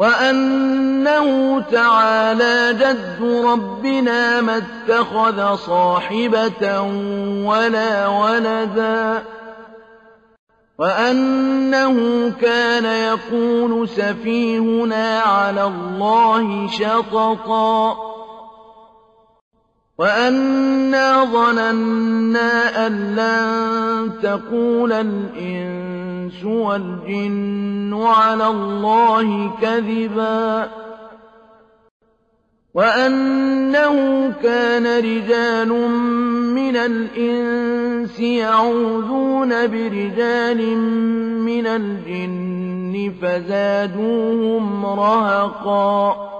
وَأَنَّهُ تَعَالَىٰ جَدُّ رَبِّنَا مَا اتَّخَذَ صَاحِبَةً وَلَا وَلَدًا وَأَنَّهُ كَانَ يَقُولُ سَفِيهُنَا عَلَى اللَّهِ شَطَطًا وَأَنَّا ظَنَنَّا أَن لَّن تَقُولَ الْإِنسُ وَالْجِنُّ عَلَى اللَّهِ كَذِبًا وَأَنَّهُ كَانَ رِجَالٌ مِّنَ الْإِنسِ يَعُوذُونَ بِرِجَالٍ مِّنَ الْجِنِّ فَزَادُوهُمْ رَهَقًا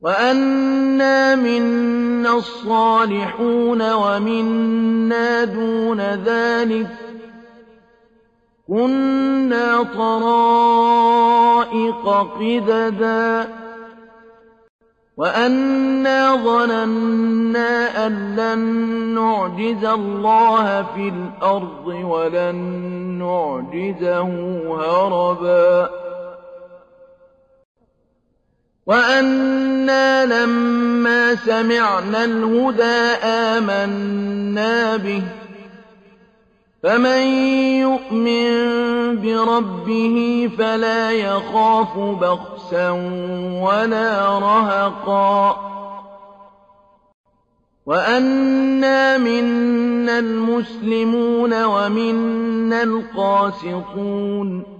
وَأَنَّا مِنَّا الصَّالِحُونَ وَمِنَّا دُونَ ذَٰلِكَ ۖ كُنَّا طَرَائِقَ قِدَدًا وَأَنَّا ظَنَنَّا أَن لَّن نُّعْجِزَ اللَّهَ فِي الْأَرْضِ وَلَن نُّعْجِزَهُ هَرَبًا وَأَنَّا لَمَّا سَمِعْنَا الْهُدَىٰ آمَنَّا بِهِ ۖ. فَمَن يُؤْمِن بِرَبِّهِ فَلَا يَخَافُ بَخْسًا وَلَا رَهَقًا. وَأَنَّا مِنَّا الْمُسْلِمُونَ وَمِنَّا الْقَاسِطُونَ.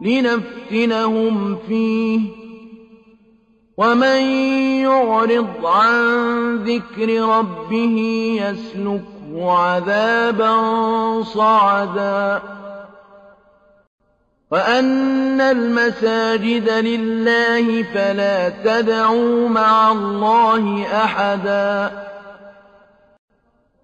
لِّنَفْتِنَهُمْ فِيهِ ۚ. وَمَن يُعْرِضْ عَن ذِكْرِ رَبِّهِ يَسْلُكْهُ عَذَابًا صَعَدًا. وَأَنَّ الْمَسَاجِدَ لِلَّهِ فَلَا تَدْعُوا مَعَ اللَّهِ أَحَدًا.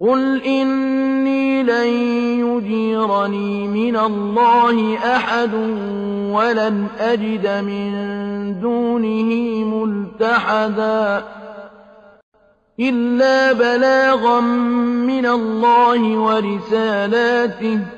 قُلْ إِنِّي لَن يُجِيرَنِي مِنَ اللَّهِ أَحَدٌ وَلَنْ أَجِدَ مِن دُونِهِ مُلْتَحَدًا إِلَّا بَلَاغًا مِّنَ اللَّهِ وَرِسَالَاتِهِ ۚ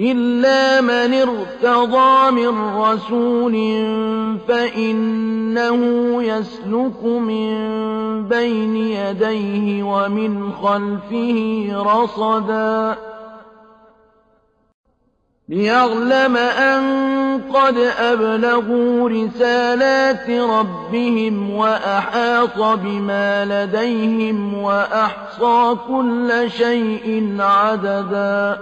إلا من ارتضى من رسول فإنه يسلك من بين يديه ومن خلفه رصدا ليعلم أن قد أبلغوا رسالات ربهم وأحاط بما لديهم وأحصى كل شيء عددا